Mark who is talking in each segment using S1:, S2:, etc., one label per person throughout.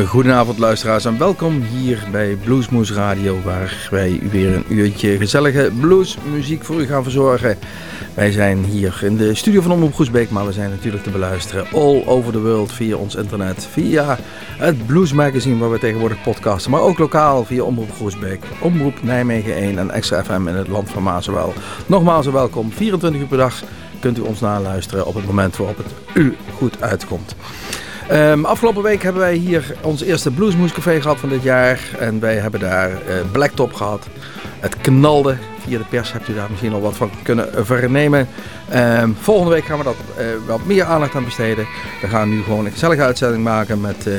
S1: Uh, goedenavond luisteraars en welkom hier bij Bluesmoes Radio waar wij weer een uurtje gezellige bluesmuziek voor u gaan verzorgen. Wij zijn hier in de studio van Omroep Groesbeek, maar we zijn natuurlijk te beluisteren all over the world via ons internet, via het Blues Magazine waar we tegenwoordig podcasten, maar ook lokaal via Omroep Groesbeek, Omroep Nijmegen 1 en Extra FM in het land van Maasewel. Nogmaals welkom, 24 uur per dag kunt u ons naluisteren op het moment waarop het u goed uitkomt. Um, afgelopen week hebben wij hier ons eerste Bluesmoescafé gehad van dit jaar. En wij hebben daar uh, Blacktop gehad. Het knalde. Via de pers hebt u daar misschien al wat van kunnen vernemen. Um, volgende week gaan we dat uh, wat meer aandacht aan besteden. We gaan nu gewoon een gezellige uitzending maken met... Uh,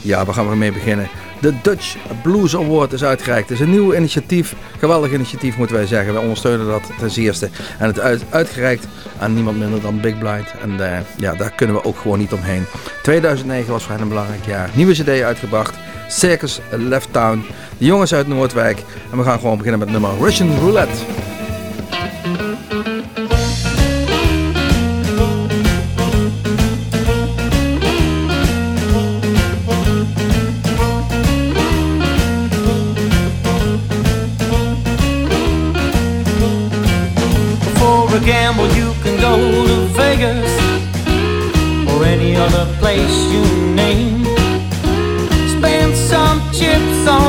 S1: ja, waar gaan we mee beginnen? De Dutch Blues Award is uitgereikt. Het is een nieuw initiatief, geweldig initiatief moeten wij zeggen. Wij ondersteunen dat ten zeerste. En het is uitgereikt aan niemand minder dan Big Blind. En uh, ja, daar kunnen we ook gewoon niet omheen. 2009 was voor hen een belangrijk jaar. Nieuwe cd uitgebracht. Circus Left Town. De jongens uit Noordwijk. En we gaan gewoon beginnen met nummer Russian Roulette.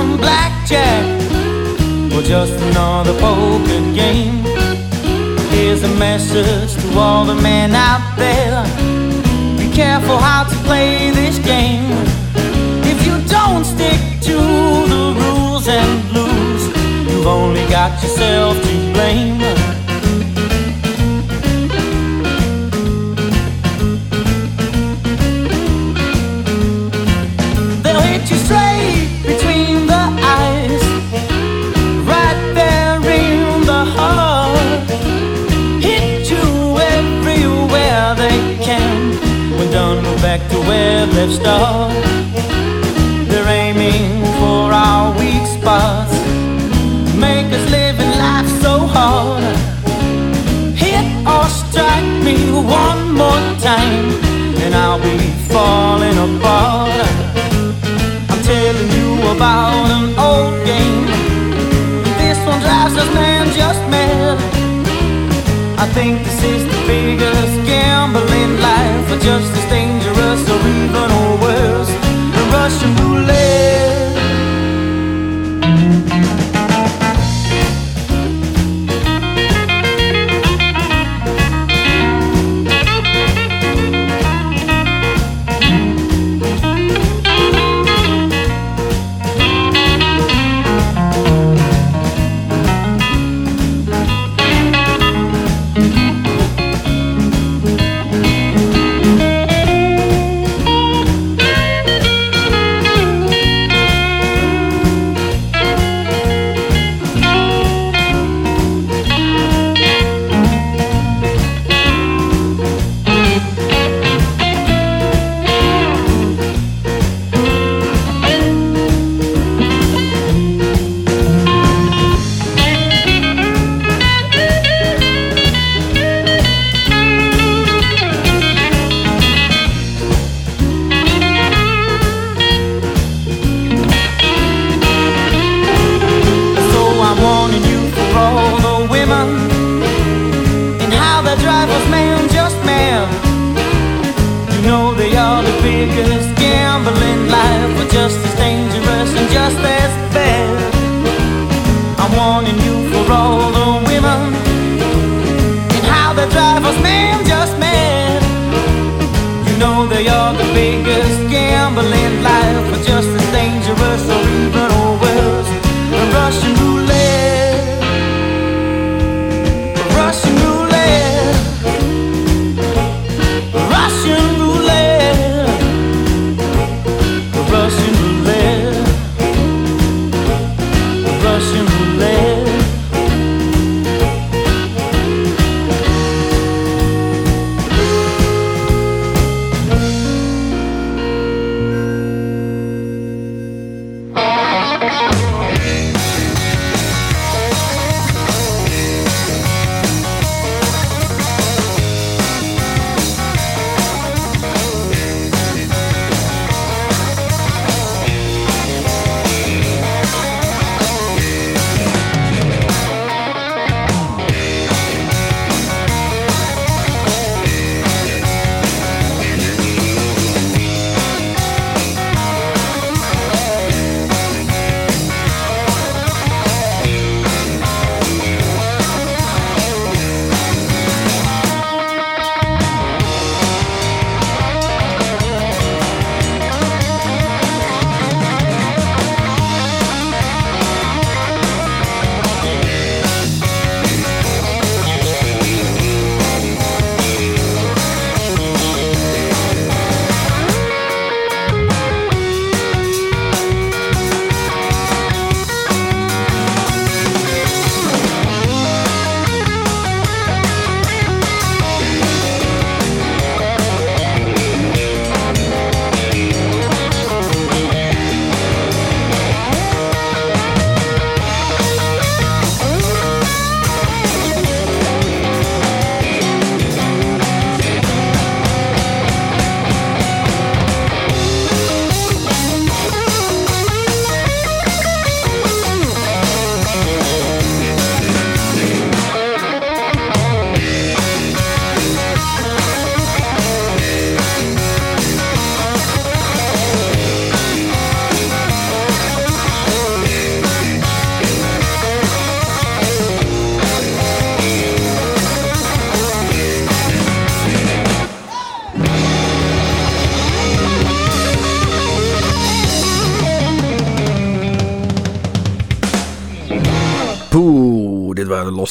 S2: On blackjack or just another poker game. Here's a message to all the men out there Be careful how to play this game. If you don't stick to the rules and lose, you've only got yourself to blame. Back to where they've started. They're aiming for our weak spots, make us living life so hard. Hit or strike me one more time, and I'll be falling apart. I'm telling you about an old game. This one drives us man just mad. I think this is the biggest gamble in life, or just
S1: rushing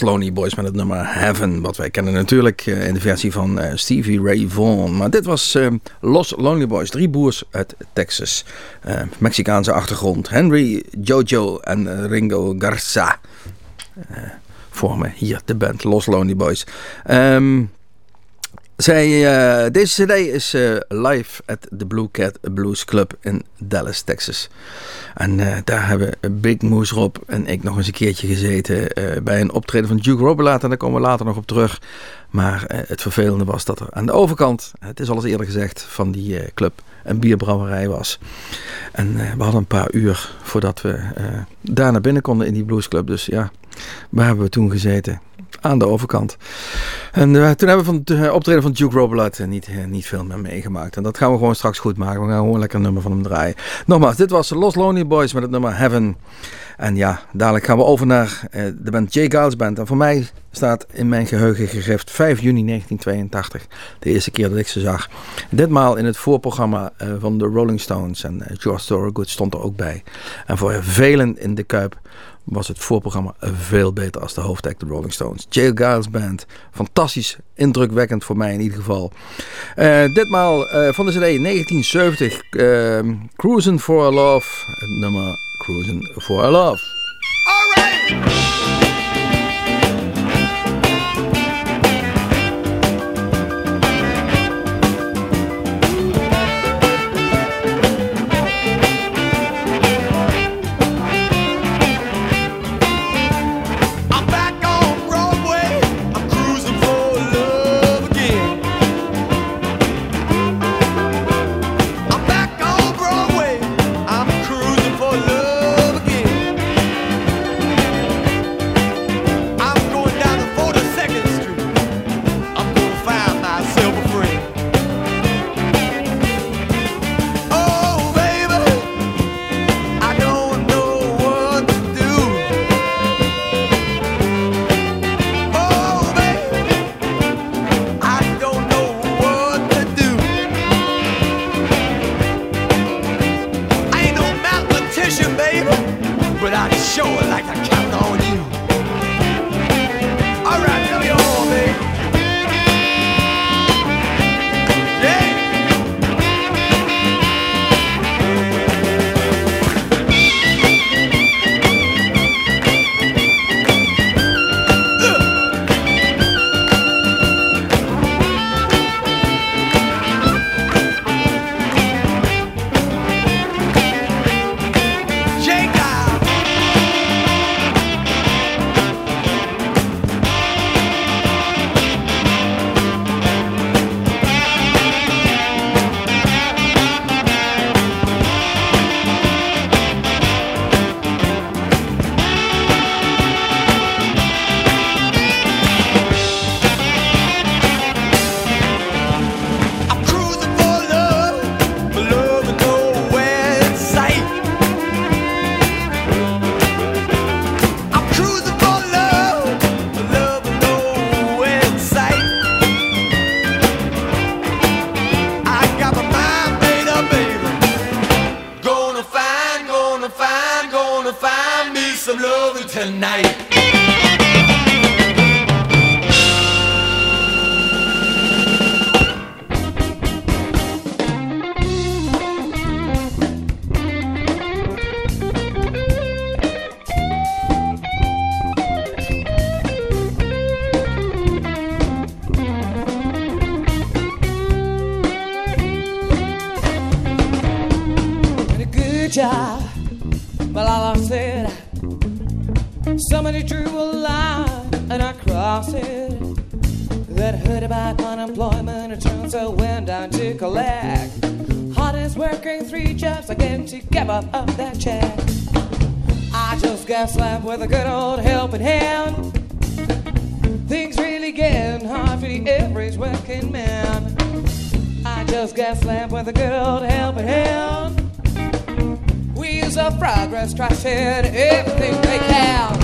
S1: Lonely Boys met het nummer Heaven. Wat wij kennen natuurlijk eh, in de versie van uh, Stevie Ray Vaughan. Maar dit was uh, Los Lonely Boys, drie broers uit Texas. Uh, Mexicaanse achtergrond. Henry, Jojo en Ringo Garza vormen hier de band Los Lonely Boys. Um, zij, uh, deze cd is uh, live at the Blue Cat Blues Club in Dallas, Texas. En uh, daar hebben Big Moose Rob en ik nog eens een keertje gezeten bij een optreden van Duke Robert. En daar komen we later nog op terug. Maar het vervelende was dat er aan de overkant, het is al eens eerder gezegd, van die club een bierbrouwerij was. En we hadden een paar uur voordat we daar naar binnen konden in die bluesclub. Dus ja, waar hebben we toen gezeten? Aan de overkant. En uh, toen hebben we van het optreden van Duke Robert uh, niet, niet veel meer meegemaakt. En dat gaan we gewoon straks goed maken. We gaan gewoon lekker een nummer van hem draaien. Nogmaals, dit was Los Lonely Boys met het nummer Heaven. En ja, dadelijk gaan we over naar de band J. Giles Band. En voor mij staat in mijn geheugen gegrift 5 juni 1982. De eerste keer dat ik ze zag. Ditmaal in het voorprogramma van de Rolling Stones. En George Thorogood stond er ook bij. En voor velen in de Kuip was het voorprogramma veel beter als de hoofdact de Rolling Stones. Jail Giles Band, fantastisch, indrukwekkend voor mij in ieder geval. Uh, ditmaal uh, van de CD 1970, uh, Cruising for a Love, het nummer Cruising for a Love. All right. With a good old helping hand. Things really getting hard for the average working man. I just got slapped with a good old helping hand. Wheels of progress, to everything they can.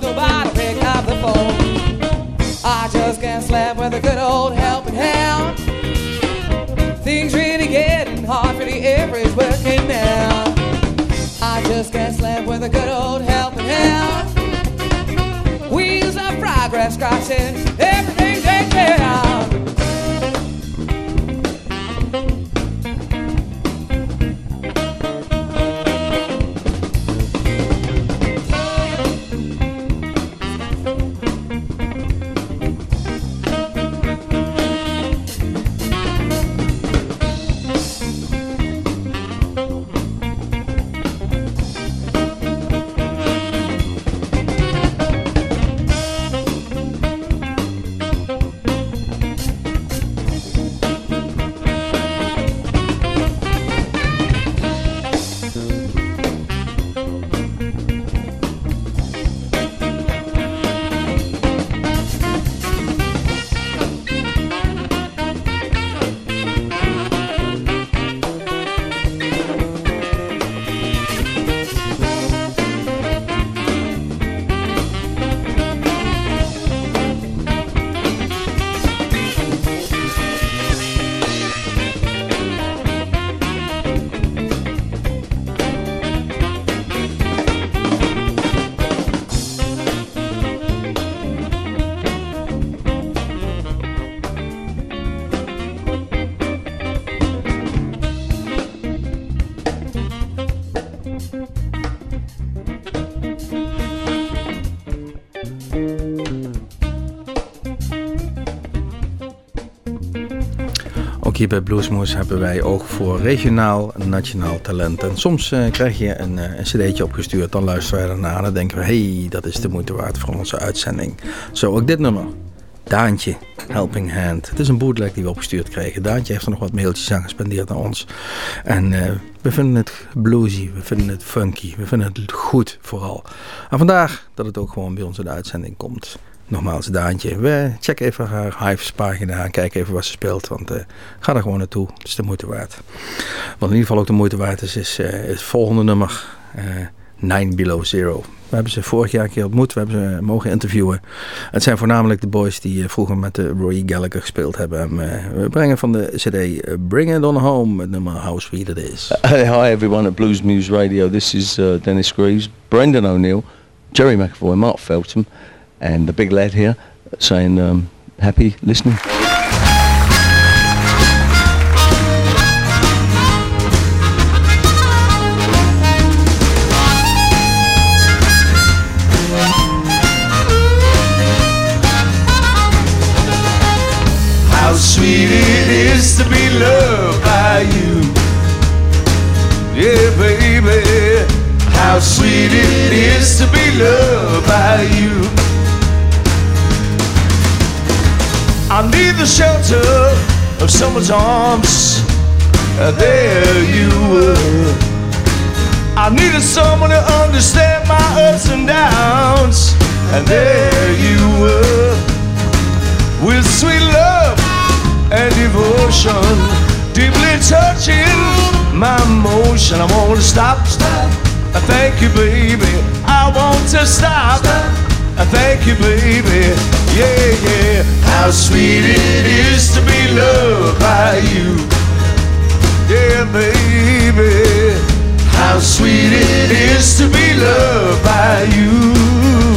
S3: Called, nobody picked up the phone. I just can't sleep with a good old helping hand. Things really getting hard for the average working man. I just can't sleep with a good old helping hand. Wheels of progress crossing everything they can.
S1: Hier bij Bluesmoes hebben wij oog voor regionaal en nationaal talent. En soms uh, krijg je een, uh, een cd'tje opgestuurd, dan luisteren wij ernaar en dan denken we... hey, dat is de moeite waard voor onze uitzending. Zo ook dit nummer. Daantje, Helping Hand. Het is een bootleg die we opgestuurd kregen. Daantje heeft er nog wat mailtjes aan gespendeerd naar ons. En uh, we vinden het bluesy, we vinden het funky, we vinden het goed vooral. En vandaag dat het ook gewoon bij ons in de uitzending komt. Nogmaals, Daantje. We check even haar Hives pagina kijk even wat ze speelt. Want uh, ga er gewoon naartoe. Het is de moeite waard. Wat in ieder geval ook de moeite waard is, is uh, het volgende nummer. Uh, Nine Below Zero. We hebben ze vorig jaar een keer ontmoet. We hebben ze mogen interviewen. Het zijn voornamelijk de boys die vroeger met de Roy Gallagher gespeeld hebben. En, we brengen van de cd Bring It On Home. Het nummer How Sweet It Is.
S4: hi everyone at Blues Muse Radio. This is Dennis Greaves, Brendan O'Neill, Jerry McAvoy, Mark Feltham. And the big lad here saying um, happy listening.
S5: How sweet it is to be loved by you. Yeah, baby. How sweet it is to be loved by you. I need the shelter of someone's arms. Uh, there you were. I needed someone to understand my ups and downs. And there you were. With sweet love and devotion, deeply touching my emotion. I want to stop, stop. I thank you, baby. I want to stop. stop. I thank you, baby. Yeah, yeah. How sweet it is to be loved by you. Yeah, baby. How sweet it is to be loved by you.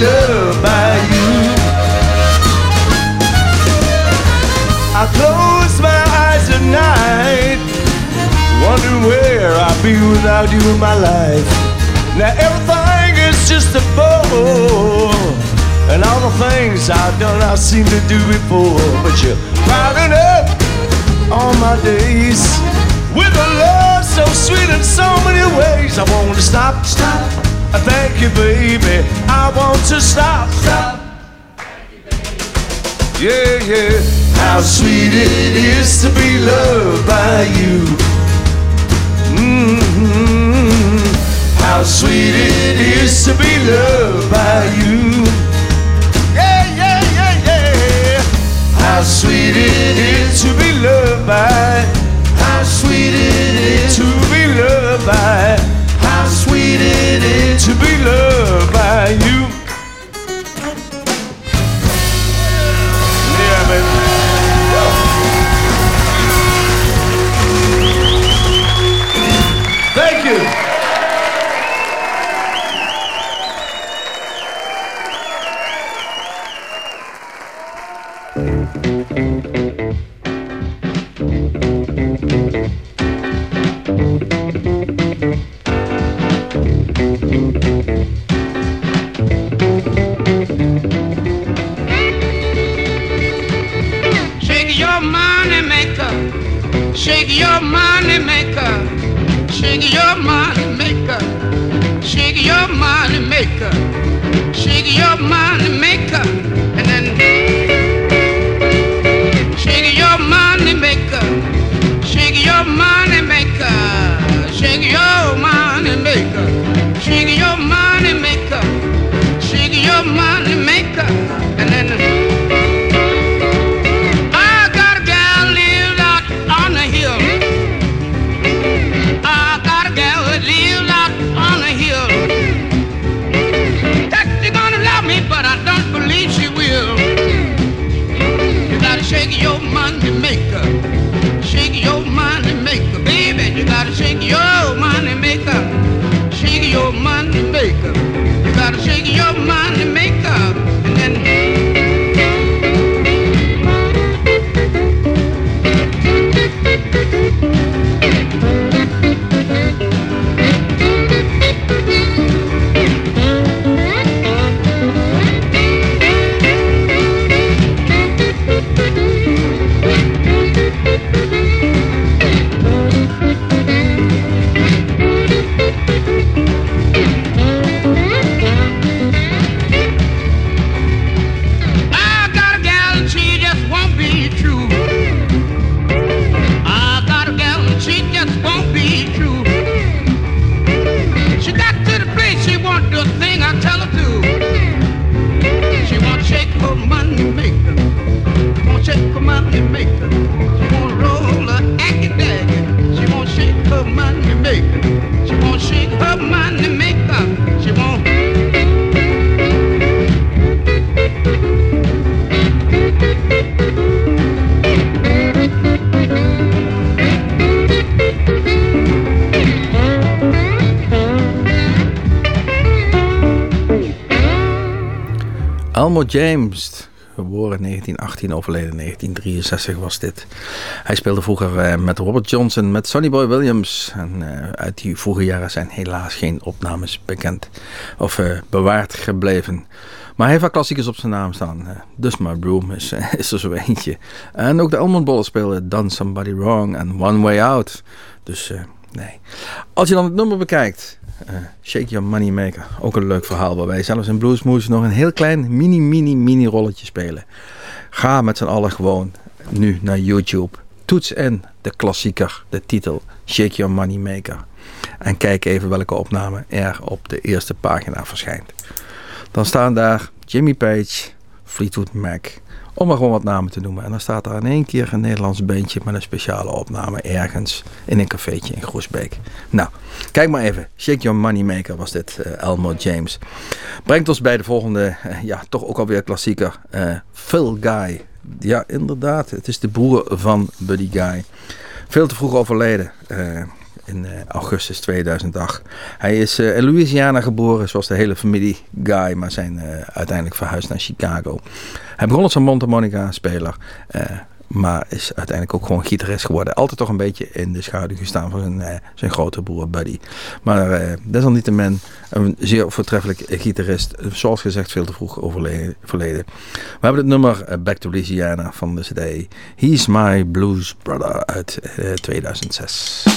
S5: Loved by you. I close my eyes at night, wondering where I'd be without you in my life. Now everything is
S6: irresistible. And all the things I've done, I seem to do before. But you're proud enough on my days with a love so sweet in so many ways. I want to stop, stop. Thank you, baby. I want to stop, stop. Yeah, yeah. How sweet it is to be loved by you. hmm How sweet it is to be loved by you. Yeah, yeah, yeah, yeah. How sweet it is to be loved by.
S1: James, geboren in 1918, overleden in 1963 was dit. Hij speelde vroeger eh, met Robert Johnson, met Sonny Boy Williams. En eh, uit die vroege jaren zijn helaas geen opnames bekend of eh, bewaard gebleven. Maar hij heeft wel klassiekers op zijn naam staan. Dus My Broom is, is er zo eentje. En ook de Elmond Bollen spelen Done Somebody Wrong en One Way Out. Dus nee. Als je dan het nummer bekijkt, eh, Shake Your Money Maker. Ook een leuk verhaal waar wij zelfs in Bluesmoose nog een heel klein mini mini mini rolletje spelen. Ga met z'n allen gewoon nu naar YouTube. Toets in de klassieker, de titel Shake Your Money Maker. En kijk even welke opname er op de eerste pagina verschijnt. Dan staan daar Jimmy Page, Fleetwood Mac, om maar gewoon wat namen te noemen. En dan staat er in één keer een Nederlands bandje met een speciale opname ergens in een cafeetje in Groesbeek. Nou, kijk maar even. Shake Your Money Maker was dit, eh, Elmo James. Brengt ons bij de volgende, eh, ja, toch ook alweer klassieker. eh, Phil Guy. Ja, inderdaad. Het is de broer van Buddy Guy. Veel te vroeg overleden in eh, augustus 2008. Hij is eh, in Louisiana geboren, zoals de hele familie Guy, maar zijn eh, uiteindelijk verhuisd naar Chicago. Hij begon als een Monica-speler. maar is uiteindelijk ook gewoon gitarist geworden. Altijd toch een beetje in de schaduw gestaan van zijn, zijn grote broer Buddy. Maar uh, desalniettemin een zeer voortreffelijk gitarist. Zoals gezegd, veel te vroeg overleden. We hebben het nummer Back to Louisiana van de CD He's My Blues Brother uit 2006.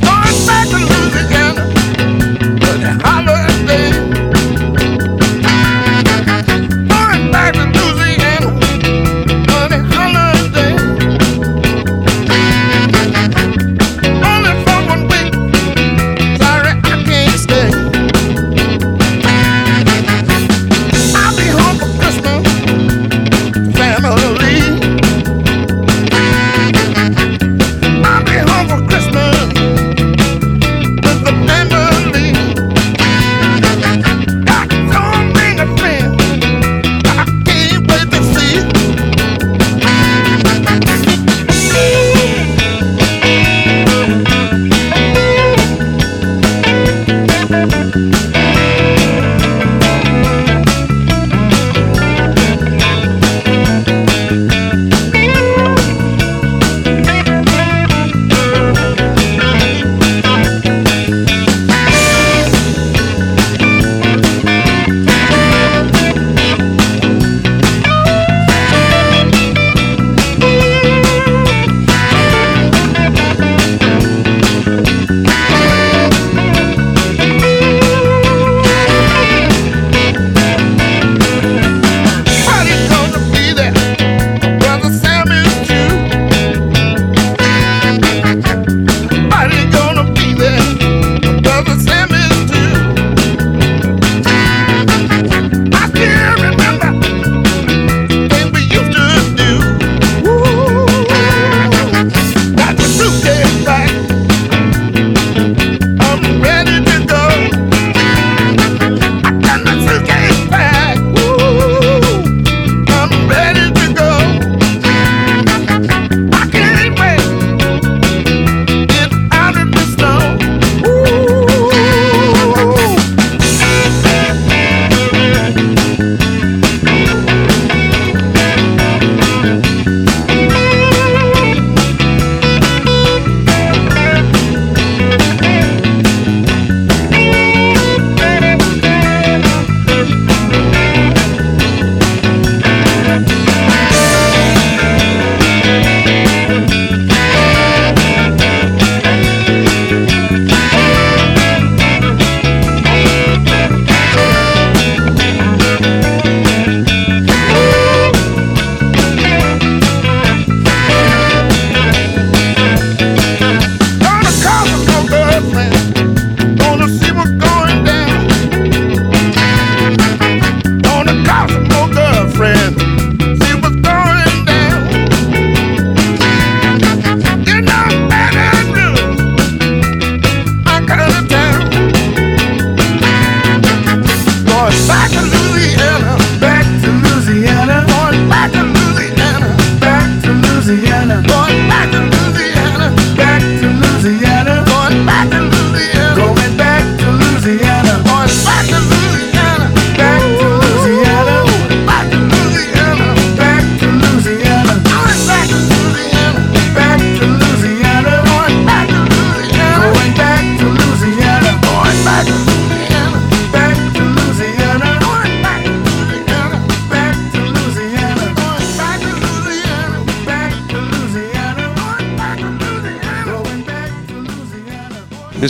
S5: Going back to Louisiana.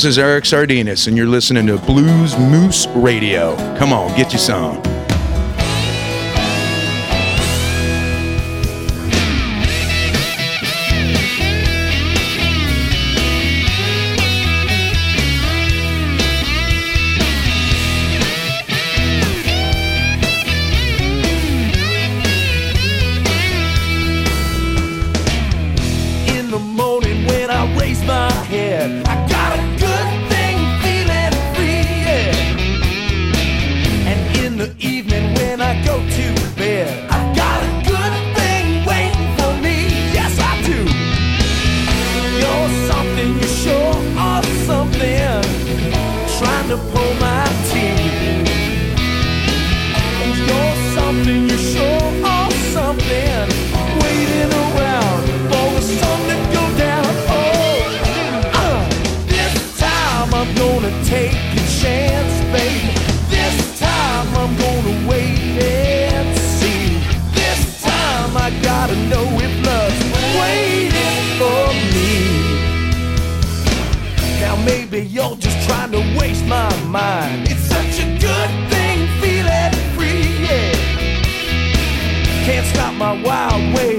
S7: This is Eric Sardinas, and you're listening to Blues Moose Radio. Come on, get you some.
S8: to pull my
S7: my mind. It's such a good thing feeling free, yeah. Can't stop my wild ways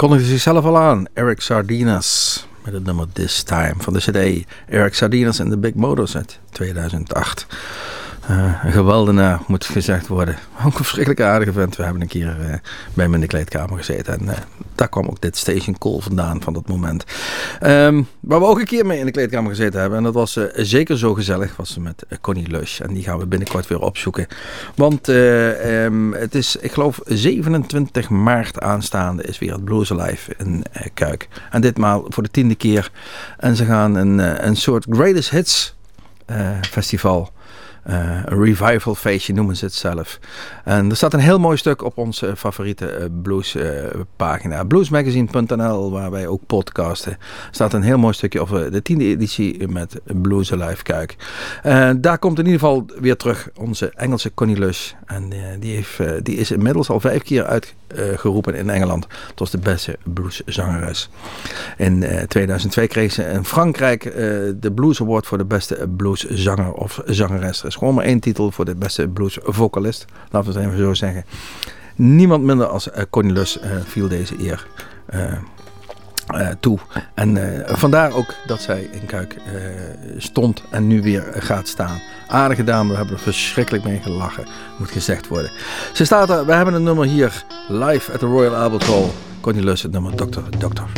S1: kondigde zichzelf al aan, Eric Sardinas, met het nummer This Time van de CD Eric Sardinas en The Big Motors uit 2008. Eh, een geweldenaar moet gezegd worden. Ook een verschrikkelijk aardige vent. We hebben een keer eh, bij hem in de kleedkamer gezeten. En eh, daar kwam ook dit Station Call vandaan van dat moment. Ehm, waar we ook een keer mee in de kleedkamer gezeten hebben. En dat was zeker zo gezellig. Was met Connie Lush. En die gaan we binnenkort weer opzoeken. Want eh, ehm, het is, ik geloof, 27 maart aanstaande is weer het Blues Alive in Kuik. En ditmaal voor de tiende keer. En ze gaan een, een soort Greatest Hits festival een revival feestje noemen ze het zelf. En er staat een heel mooi stuk op onze favoriete eh, blues eh. Bluesmagazine.nl waar wij ook podcasten. staat een heel mooi stukje over de tiende editie met Blues Alive Kuik. Eh, daar komt in ieder geval weer terug onze Engelse Connie Lush. En eh, die, heeft, eh, die is inmiddels al vijf keer uitgeroepen in Engeland. tot de beste blueszangeres. In eh, 2002 kreeg ze in Frankrijk eh, de Blues Award voor de beste blueszanger of zangeres. Gewoon maar één titel voor de beste bluesvocalist. Laten we het even zo zeggen. Niemand minder als eh, Connie Lush eh, viel deze eer eh, toe. En vandaar ook dat zij in Kuik stond en nu weer gaat staan. Aardige dame, we hebben er verschrikkelijk mee gelachen, moet gezegd worden. Ze staat er, we hebben een nummer hier, live at the Royal Albert Hall. Connie Lush, het nummer Doctor Doctor.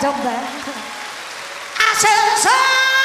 S3: 정말. 아세상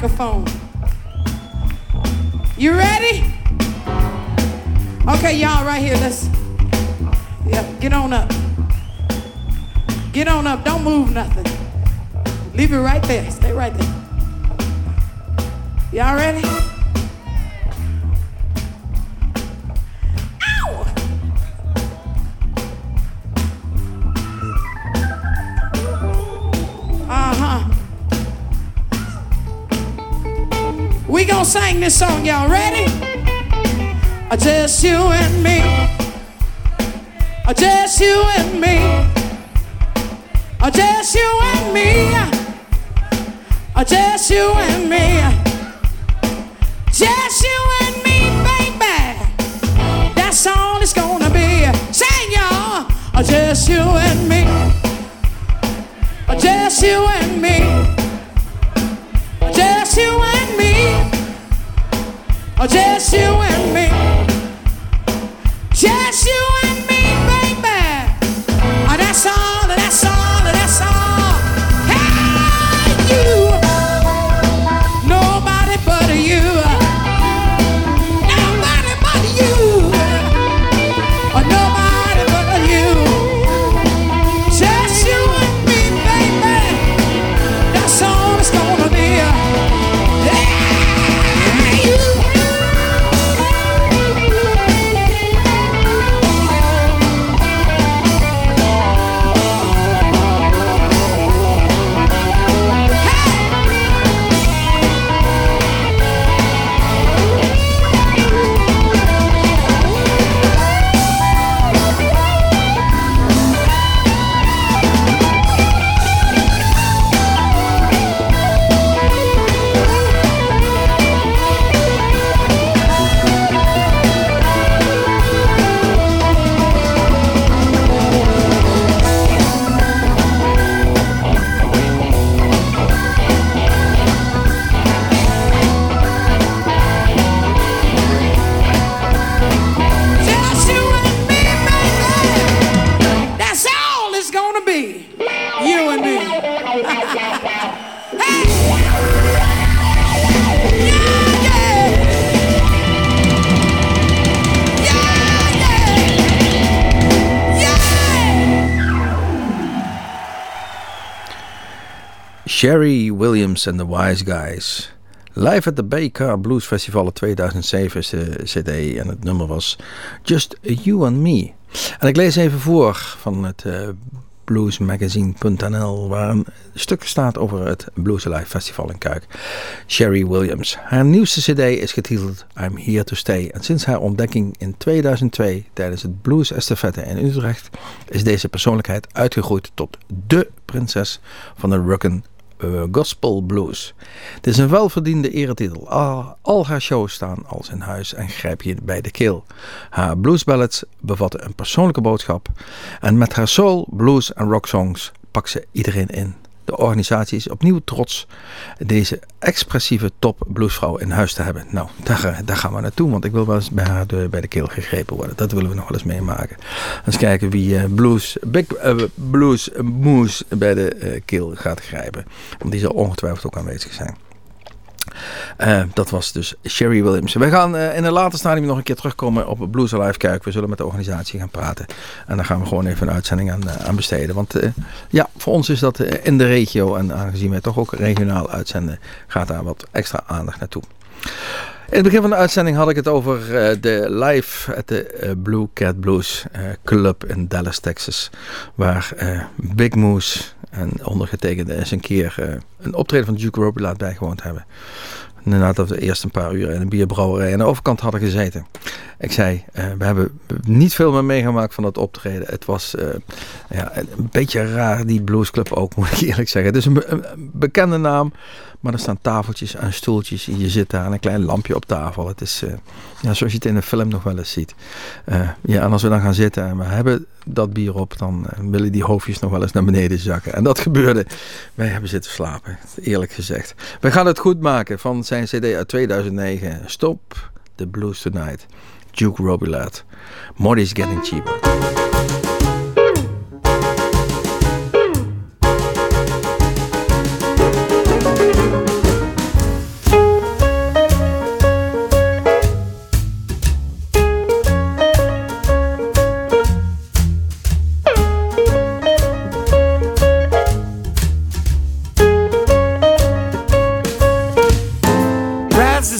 S3: microphone. You ready? Okay, y'all, right here. Let's. Yeah, get on up. Get on up. Don't move nothing. Leave it right there. Stay right there. Y'all ready? sing this song, y'all ready? Uh, just you and me. Uh, just you and me. Uh, just you and me. Just you and me. Just you and me, baby. That's all it's gonna be. Sing, y'all. Just you and me. Just you and me. just you and me.
S1: Sherry Williams and the Wise Guys. Live at the Car Blues Festival in 2007 is de cd en het nummer was Just You and Me. En ik lees even voor van het uh, bluesmagazine.nl waar een stuk staat over het Blues Alive Festival in Kuik. Sherry Williams. Haar nieuwste cd is getiteld I'm Here to Stay. En sinds haar ontdekking in 2002 tijdens het Blues Estafette in Utrecht is deze persoonlijkheid uitgegroeid tot DE prinses van de rock'n Gospel Blues. Het is een welverdiende eretitel. Al, haar shows staan als in huis en grijp je bij de keel. Haar bluesballads bevatten een persoonlijke boodschap. En met haar soul, blues en rock songs pakt ze iedereen in. De organisatie is opnieuw trots deze expressieve top bluesvrouw in huis te hebben. Nou, daar, eh, daar gaan we naartoe, want ik wil wel eens bij haar bij de keel gegrepen worden. Dat willen we nog wel eens meemaken. Eens kijken wie uh, blues, big uh, blues moose bij de keel gaat grijpen. Want die zal ongetwijfeld ook aanwezig zijn. Uh, dat was dus Sherry Williams. We gaan uh, in een later stadium nog een keer terugkomen op Blues Alive Kuik. We zullen met de organisatie gaan praten. En daar gaan we gewoon even een uitzending aan, uh, besteden. Want ja, voor ons is dat in de regio. En aangezien wij toch ook regionaal uitzenden, gaat daar wat extra aandacht naartoe. In het begin van de uitzending had ik het over de live at de Blue Cat Blues Club in Dallas, Texas. Waar Big Moose en ondergetekende eens een keer een optreden van Duke Robillard bijgewoond hebben. Nadat we eerst een paar uur in een bierbrouwerij aan de overkant hadden gezeten. Ik zei, uh, we hebben niet veel meer meegemaakt van dat optreden. Het was uh, ja, een beetje raar, die bluesclub ook, moet ik eerlijk zeggen. Het is een, bekende naam, maar er staan tafeltjes en stoeltjes. En je zit daar en een klein lampje op tafel. Het is uh, ja, zoals je het in een film nog wel eens ziet. ja, en als we dan gaan zitten en we hebben dat bier op, dan willen die hoofdjes nog wel eens naar beneden zakken. En dat gebeurde. Wij hebben zitten slapen, eerlijk gezegd. We gaan het goed maken van zijn cd uit 2009. Stop the Blues Tonight. Duke Robillard. Money's getting cheaper.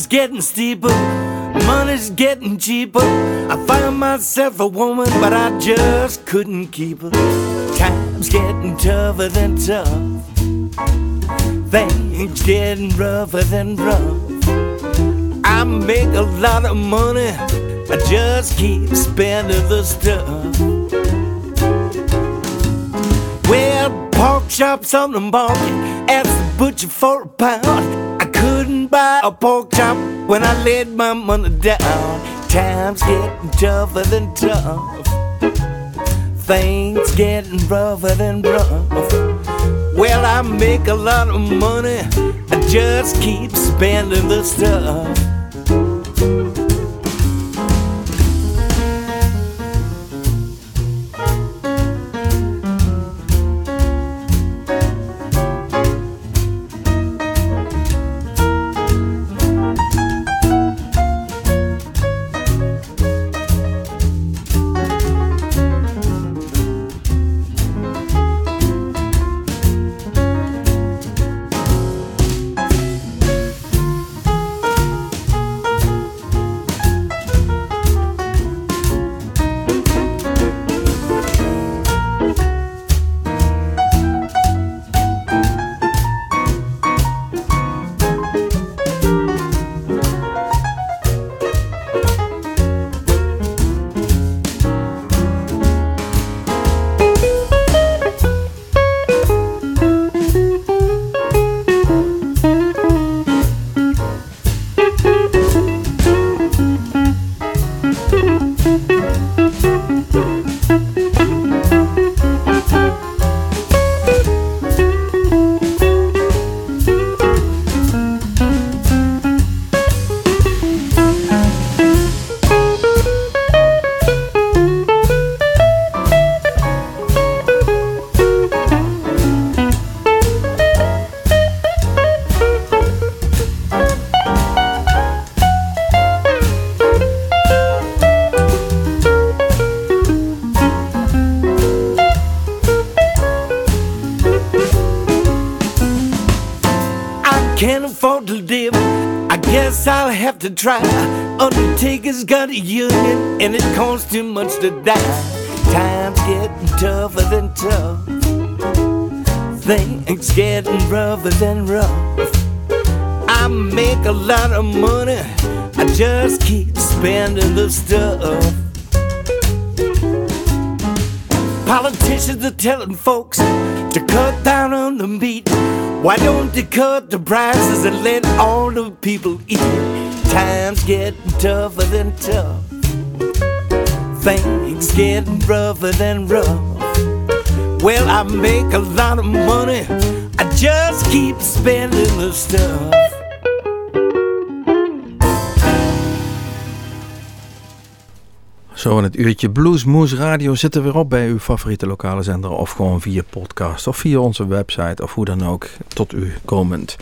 S7: Getting steeper, money's getting cheaper. I found myself a woman, but I just couldn't keep her. Time's getting tougher than tough. Things getting rougher than rough. I make a lot of money, I just keep spending the stuff. Well, pork chops on the market, ask the butcher for a pound buy a pork chop when I laid my money down. Times getting tougher than tough. Things getting rougher than rough. Well, I make a lot of money. I just keep spending the stuff. To try. Undertaker's got a union, and it costs too much to die. Time's getting tougher than tough. Things getting rougher than rough. I make a lot of money. I just keep spending the stuff. Politicians are telling folks to cut down on the meat. Why don't they cut the prices and let all the people eat? Times getting tougher than tough. Things getting rougher than rough. Well, I make a lot of money. I just keep spending the stuff.
S1: Zo in het uurtje Blues Moose Radio zitten we weer op bij uw favoriete lokale zender. Of gewoon via podcast of via onze website of hoe dan ook tot u komend.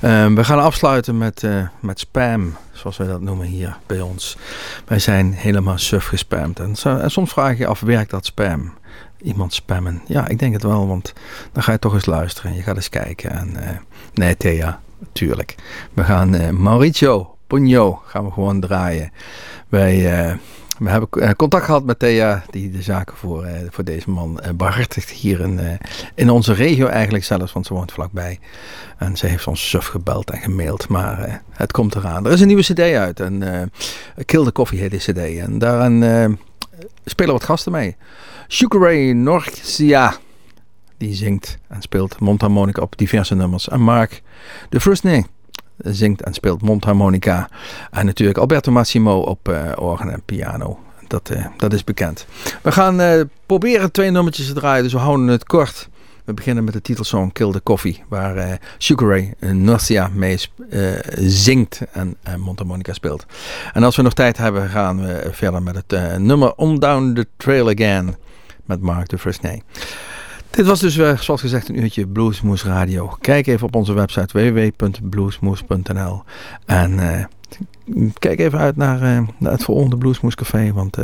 S1: Ehm, we gaan afsluiten met, eh, met spam, zoals wij dat noemen hier bij ons. Wij zijn helemaal suf gespamd. En, en soms vraag je af, werkt dat spam? Iemand spammen? Ja, ik denk het wel, want dan ga je toch eens luisteren. Je gaat eens kijken. En, eh, nee, Thea, tuurlijk. We gaan eh, Mauricio Pugno gaan we gewoon draaien. Wij... we hebben eh, contact gehad met Thea, die de zaken voor, eh, voor deze man eh, behartigt hier in, in onze regio eigenlijk zelfs, want ze woont vlakbij. En ze heeft ons suf gebeld en gemaild, maar het komt eraan. Er is een nieuwe cd uit, en eh Kill the Coffee heet die cd. En daarin eh, spelen wat gasten mee. Ray Norcia, die zingt en speelt mondharmonica op diverse nummers. En Mark de Frusney zingt en speelt mondharmonica. En natuurlijk Alberto Massimo op eh, orgel en piano. Dat, eh, dat is bekend. We gaan eh, proberen twee nummertjes te draaien, dus we houden het kort. We beginnen met de titelsong Kill the Coffee, waar eh Sugar Ray Norcia mee zingt en mondharmonica speelt. En als we nog tijd hebben, gaan we verder met het nummer On Down the Trail Again met Mark de Fresnay. Dit was dus, eh, zoals gezegd, een uurtje Bluesmoes Radio. Kijk even op onze website www.bluesmoes.nl en eh, kijk even uit naar, eh, naar het volgende Bluesmoes Café, want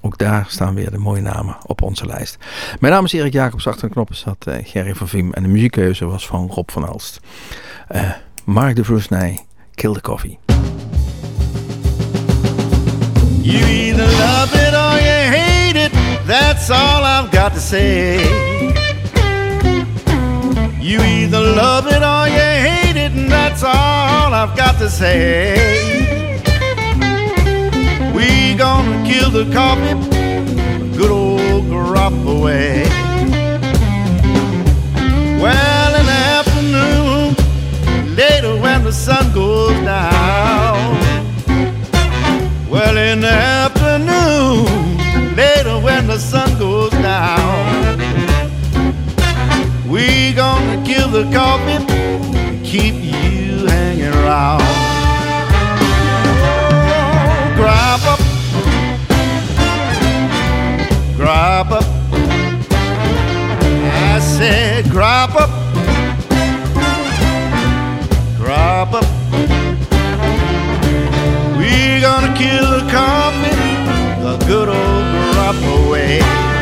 S1: ook daar staan weer de mooie namen op onze lijst. Mijn naam is Erik Jacobs, achter de knoppen zat Gerry van Viem en de muziekkeuze was van Rob van Elst. Eh, Mark de Vroesnij, Kill the Coffee.
S5: You either love it or you hate it. That's all I've got to say. You either love it or you hate it, and that's all I've got to say. We gonna kill the coffee, good old crop away. Well, in the afternoon, later when the sun goes down. Well, in the keep you hanging around. Grab up, grab up. I said, grab up, grab up. We're gonna kill the coffee, the good old crop away.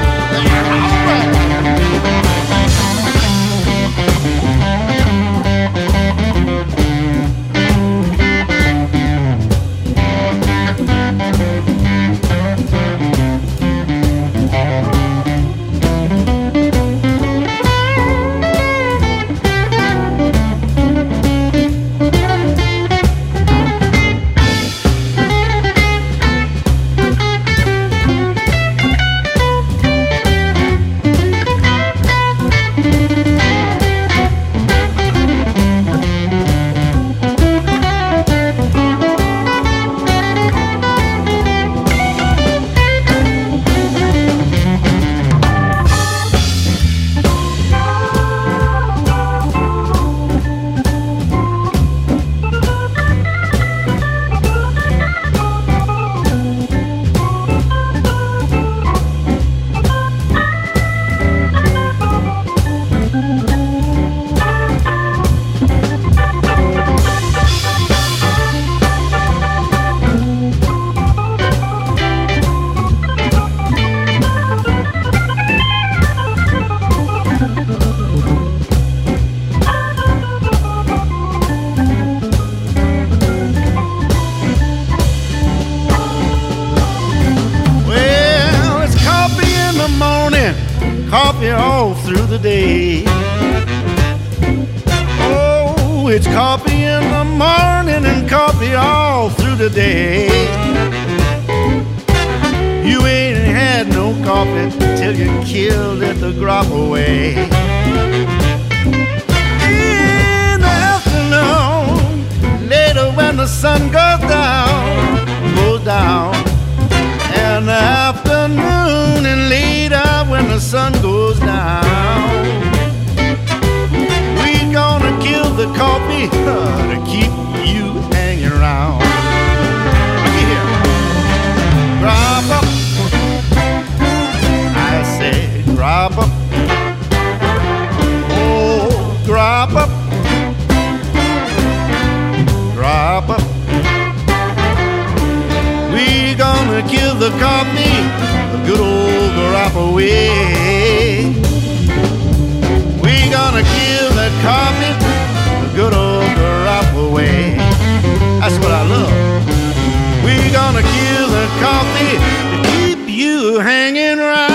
S5: afternoon and later when the sun goes down. We gonna kill the coffee to keep away. We gonna kill the carpet the good old drop away. That's what I love. We gonna kill the coffee to keep you hanging right.